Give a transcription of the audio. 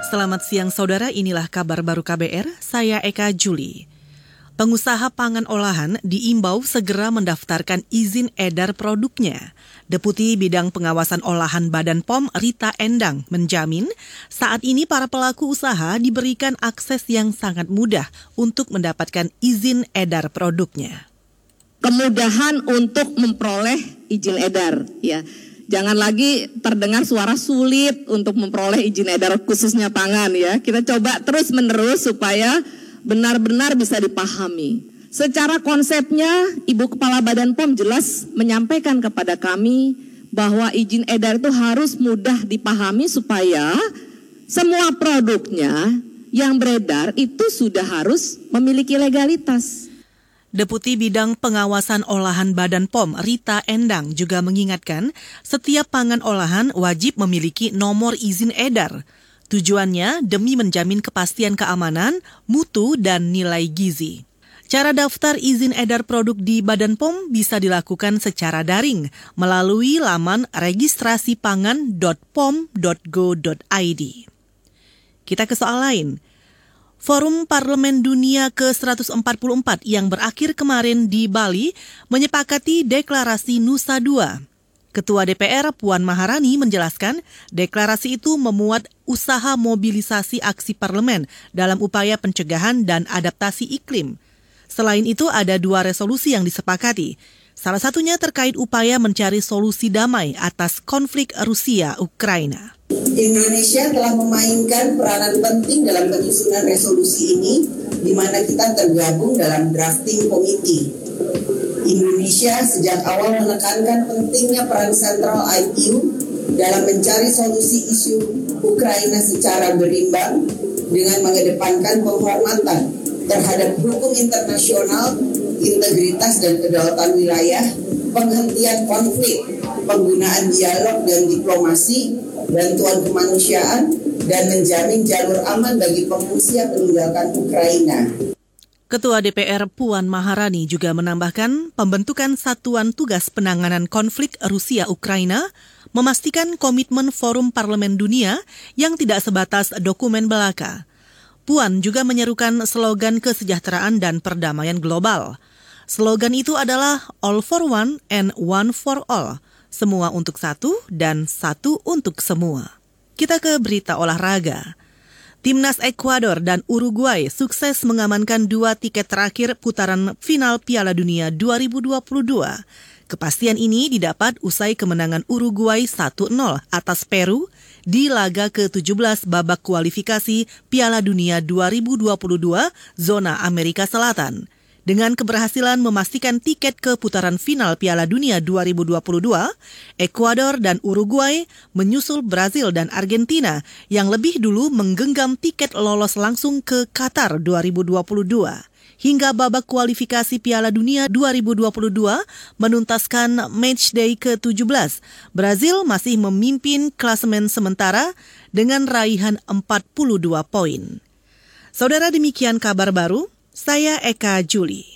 Selamat siang saudara, inilah kabar baru KBR, saya Eka Juli. Pengusaha pangan olahan diimbau segera mendaftarkan izin edar produknya. Deputi Bidang Pengawasan Olahan Badan POM Rita Endang menjamin saat ini para pelaku usaha diberikan akses yang sangat mudah untuk mendapatkan izin edar produknya. Kemudahan untuk memperoleh izin edar ya Jangan lagi terdengar suara sulit untuk memperoleh izin edar khususnya pangan ya. Kita coba terus menerus supaya benar-benar bisa dipahami. Secara konsepnya Ibu Kepala Badan POM jelas menyampaikan kepada kami bahwa izin edar itu harus mudah dipahami supaya semua produknya yang beredar itu sudah harus memiliki legalitas. Deputi Bidang Pengawasan Olahan Badan POM Rita Endang juga mengingatkan setiap pangan olahan wajib memiliki nomor izin edar. Tujuannya demi menjamin kepastian keamanan, mutu, dan nilai gizi. Cara daftar izin edar produk di Badan POM bisa dilakukan secara daring melalui laman registrasipangan.pom.go.id. Kita ke soal lain. Forum Parlemen Dunia ke-144 yang berakhir kemarin di Bali menyepakati deklarasi Nusa Dua. Ketua DPR Puan Maharani menjelaskan deklarasi itu memuat usaha mobilisasi aksi parlemen dalam upaya pencegahan dan adaptasi iklim. Selain itu ada dua resolusi yang disepakati. Salah satunya terkait upaya mencari solusi damai atas konflik Rusia-Ukraina. Indonesia telah memainkan peranan penting dalam penyusunan resolusi ini, di mana kita tergabung dalam drafting committee. Indonesia sejak awal menekankan pentingnya peran sentral IPU dalam mencari solusi isu Ukraina secara berimbang dengan mengedepankan penghormatan terhadap hukum internasional, integritas dan kedaulatan wilayah, penghentian konflik, penggunaan dialog dan diplomasi, bantuan kemanusiaan, dan menjamin jalur aman bagi pengungsi yang meninggalkan Ukraina. Ketua DPR Puan Maharani juga menambahkan pembentukan Satuan Tugas Penanganan Konflik Rusia-Ukraina memastikan komitmen Forum Parlemen Dunia yang tidak sebatas dokumen belaka. Puan juga menyerukan slogan kesejahteraan dan perdamaian global. Slogan itu adalah All for One and One for All – semua untuk satu dan satu untuk semua. Kita ke berita olahraga. Timnas Ekuador dan Uruguay sukses mengamankan dua tiket terakhir putaran final Piala Dunia 2022. Kepastian ini didapat usai kemenangan Uruguay 1-0 atas Peru di laga ke-17 babak kualifikasi Piala Dunia 2022 zona Amerika Selatan. Dengan keberhasilan memastikan tiket ke putaran final Piala Dunia 2022, Ekuador dan Uruguay menyusul Brazil dan Argentina yang lebih dulu menggenggam tiket lolos langsung ke Qatar 2022 hingga babak kualifikasi Piala Dunia 2022 menuntaskan matchday ke-17. Brazil masih memimpin klasemen sementara dengan raihan 42 poin. Saudara demikian kabar baru, saya Eka Juli.